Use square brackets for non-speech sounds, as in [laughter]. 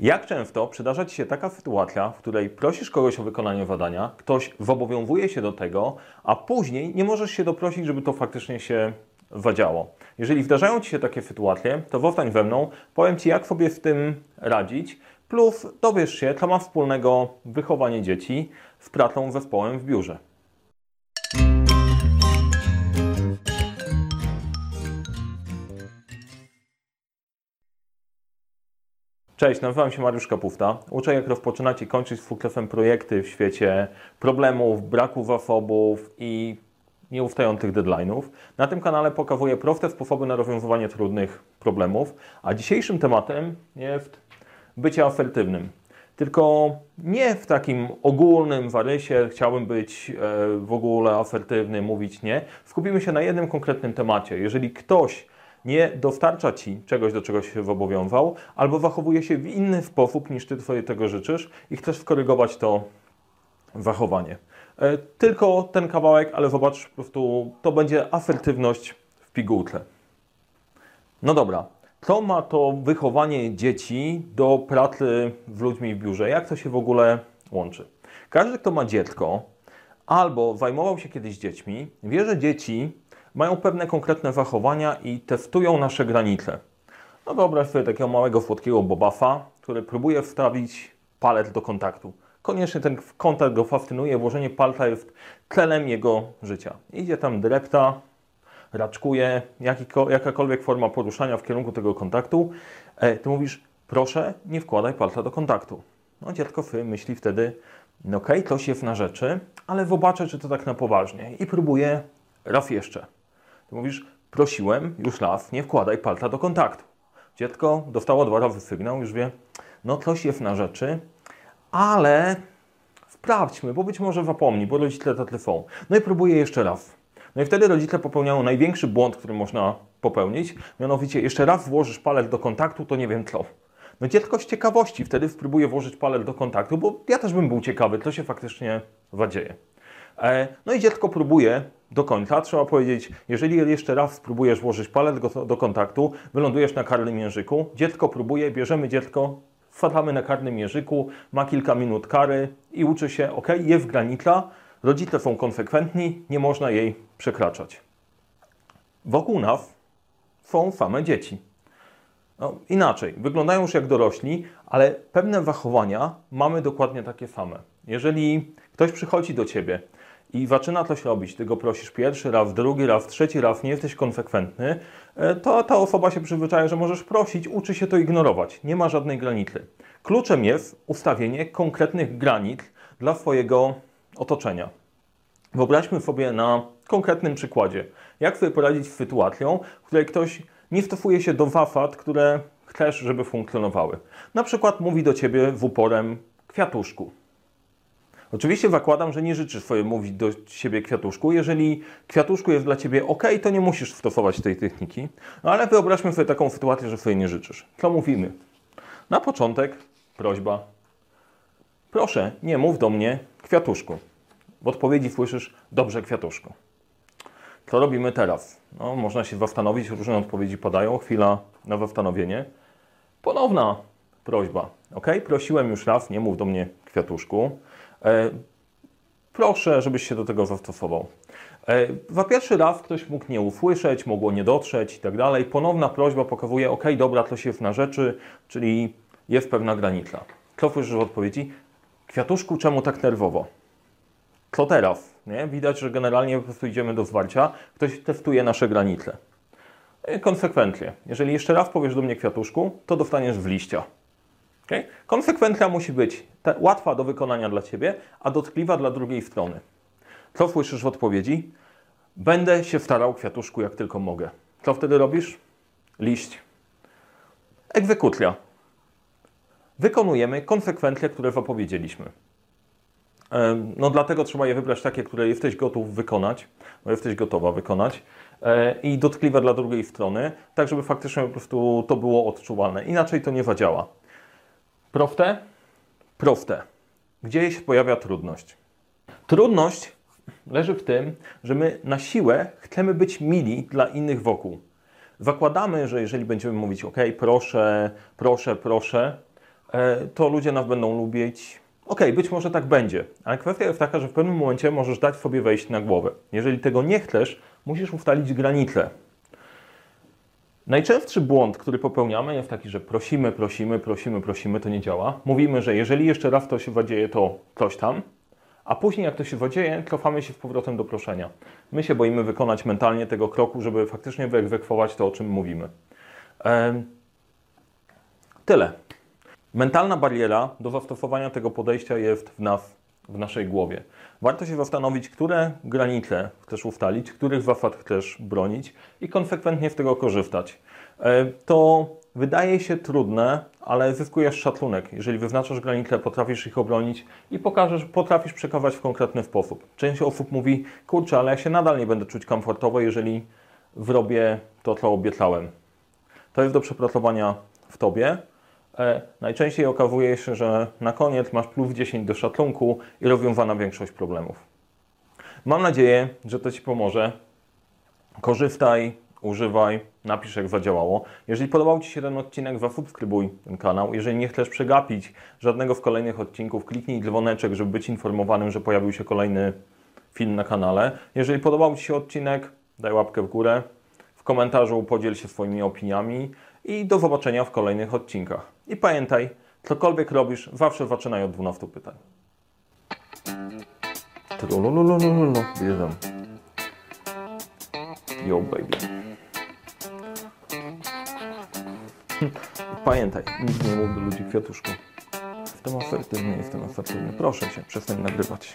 Jak często przydarza Ci się taka sytuacja, w której prosisz kogoś o wykonanie zadania, ktoś zobowiązuje się do tego, a później nie możesz się doprosić, żeby to faktycznie się zadziało? Jeżeli zdarzają Ci się takie sytuacje, to zostań ze mną, powiem Ci, jak sobie z tym radzić, plus dowiesz się, co ma wspólnego wychowanie dzieci z pracą zespołem w biurze. Cześć, nazywam się Mariusz Kapufta. Uczę, jak rozpoczynać i kończyć z fuklefem projekty w świecie problemów, braku zasobów i nieustających deadline'ów. Na tym kanale pokazuję proste sposoby na rozwiązywanie trudnych problemów, a dzisiejszym tematem jest bycie asertywnym. Tylko nie w takim ogólnym warysie, chciałbym być e, w ogóle asertywny, mówić nie. Skupimy się na jednym konkretnym temacie. Jeżeli ktoś nie dostarcza Ci czegoś, do czego się zobowiązał, albo zachowuje się w inny sposób niż Ty sobie tego życzysz i chcesz skorygować to zachowanie. E, tylko ten kawałek, ale zobacz, po prostu to będzie asertywność w pigułce. No dobra, co ma to wychowanie dzieci do pracy z ludźmi w biurze? Jak to się w ogóle łączy? Każdy, kto ma dziecko albo zajmował się kiedyś dziećmi, wie, że dzieci mają pewne konkretne zachowania i testują nasze granice. No wyobraź sobie takiego małego, słodkiego bobafa, który próbuje wstawić palec do kontaktu. Koniecznie ten kontakt go fascynuje, włożenie palca jest tlenem jego życia. Idzie tam drepta, raczkuje, jakakolwiek forma poruszania w kierunku tego kontaktu. E, ty mówisz, proszę, nie wkładaj palca do kontaktu. No dziecko myśli wtedy, no okej, okay, coś jest na rzeczy, ale zobaczę, czy to tak na poważnie. I próbuje raz jeszcze. Ty mówisz, prosiłem już raz, nie wkładaj palca do kontaktu. Dziecko dostało dwa razy sygnał, już wie, no coś jest na rzeczy, ale sprawdźmy, bo być może zapomni, bo rodzice tacy są. No i próbuje jeszcze raz. No i wtedy rodzice popełniają największy błąd, który można popełnić, mianowicie jeszcze raz włożysz palec do kontaktu, to nie wiem co. No dziecko z ciekawości wtedy spróbuje włożyć palec do kontaktu, bo ja też bym był ciekawy, co się faktycznie zadzieje. E, no i dziecko próbuje do końca. Trzeba powiedzieć, jeżeli jeszcze raz spróbujesz włożyć palec do kontaktu, wylądujesz na karnym języku. Dziecko próbuje, bierzemy dziecko, wpadamy na karnym języku, ma kilka minut kary i uczy się, ok, jest granica, rodzice są konsekwentni, nie można jej przekraczać. Wokół nas są same dzieci. No, inaczej, wyglądają już jak dorośli, ale pewne zachowania mamy dokładnie takie same. Jeżeli ktoś przychodzi do ciebie i zaczyna coś robić, ty go prosisz pierwszy raz, drugi raz, trzeci raz, nie jesteś konsekwentny, e, to ta osoba się przyzwyczaja, że możesz prosić, uczy się to ignorować. Nie ma żadnej granicy. Kluczem jest ustawienie konkretnych granic dla swojego otoczenia. Wyobraźmy sobie na konkretnym przykładzie, jak sobie poradzić z sytuacją, w której ktoś nie stosuje się do wafat, które chcesz, żeby funkcjonowały. Na przykład mówi do ciebie w uporem kwiatuszku. Oczywiście zakładam, że nie życzysz sobie mówić do siebie kwiatuszku. Jeżeli kwiatuszku jest dla ciebie ok, to nie musisz stosować tej techniki. No ale wyobraźmy sobie taką sytuację, że sobie nie życzysz. Co mówimy? Na początek prośba. Proszę, nie mów do mnie kwiatuszku. W odpowiedzi słyszysz dobrze kwiatuszku. Co robimy teraz? No, można się zastanowić, różne odpowiedzi padają. Chwila na zastanowienie. Ponowna prośba. Ok, prosiłem już raz, nie mów do mnie kwiatuszku. E, proszę, żebyś się do tego zastosował. Za e, pierwszy raz ktoś mógł nie usłyszeć, mogło nie dotrzeć i tak dalej. Ponowna prośba pokazuje, ok, dobra, to się jest na rzeczy, czyli jest pewna granica. Co słyszysz w odpowiedzi? Kwiatuszku, czemu tak nerwowo? Co teraz? Nie? Widać, że generalnie po prostu idziemy do zwarcia. Ktoś testuje nasze granice. E, konsekwentnie. Jeżeli jeszcze raz powiesz do mnie kwiatuszku, to dostaniesz w liścia. Okay? Konsekwencja musi być łatwa do wykonania dla Ciebie, a dotkliwa dla drugiej strony. Co słyszysz w odpowiedzi? Będę się starał, kwiatuszku, jak tylko mogę. Co wtedy robisz? Liść. Egzekucja. Wykonujemy konsekwencje, które zapowiedzieliśmy. No dlatego trzeba je wybrać takie, które jesteś gotów wykonać, bo jesteś gotowa wykonać e, i dotkliwe dla drugiej strony, tak żeby faktycznie po prostu to było odczuwalne. Inaczej to nie zadziała. Proste? Proste. Gdzie się pojawia trudność? Trudność leży w tym, że my na siłę chcemy być mili dla innych wokół. Zakładamy, że jeżeli będziemy mówić OK, proszę, proszę, proszę, e, to ludzie nas będą lubić. Okej, być może tak będzie, ale kwestia jest taka, że w pewnym momencie możesz dać sobie wejść na głowę. Jeżeli tego nie chcesz, musisz ustalić granice. Najczęstszy błąd, który popełniamy, jest taki, że prosimy, prosimy, prosimy, prosimy, to nie działa. Mówimy, że jeżeli jeszcze raz to się wadzieje, to coś tam, a później jak to się wadzieje, cofamy się z powrotem do proszenia. My się boimy wykonać mentalnie tego kroku, żeby faktycznie wyegzekwować to, o czym mówimy. Em, Tyle. Mentalna bariera do zastosowania tego podejścia jest w nas, w naszej głowie. Warto się zastanowić, które granice chcesz ustalić, których zasad chcesz bronić i konsekwentnie z tego korzystać. E, To wydaje się trudne, ale zyskujesz szacunek. Jeżeli wyznaczasz granice, potrafisz ich obronić i pokażesz, potrafisz przekazać w konkretny sposób. Część osób mówi, kurczę, ale ja się nadal nie będę czuć komfortowo, jeżeli zrobię to, co obiecałem. To jest do przepracowania w tobie. E, najczęściej okazuje się, że na koniec masz plus 10 do szacunku i rozwiązana większość problemów. Mam nadzieję, że to Ci pomoże. Korzystaj, używaj, napisz jak zadziałało. Jeżeli podobał Ci się ten odcinek, zasubskrybuj ten kanał. Jeżeli nie chcesz przegapić żadnego z kolejnych odcinków, kliknij dzwoneczek, żeby być informowanym, że pojawił się kolejny film na kanale. Jeżeli podobał Ci się odcinek, daj łapkę w górę. W komentarzu podziel się swoimi opiniami i do zobaczenia w kolejnych odcinkach. I pamiętaj, cokolwiek robisz, zawsze zaczynaj od 12 pytań. Trulululululu, bierzem. Yo baby. [laughs] Pamiętaj, nigdy nie mów do ludzi kwiatuszku. Jestem asertywny, jestem asertywny. Proszę cię, przestań nagrywać.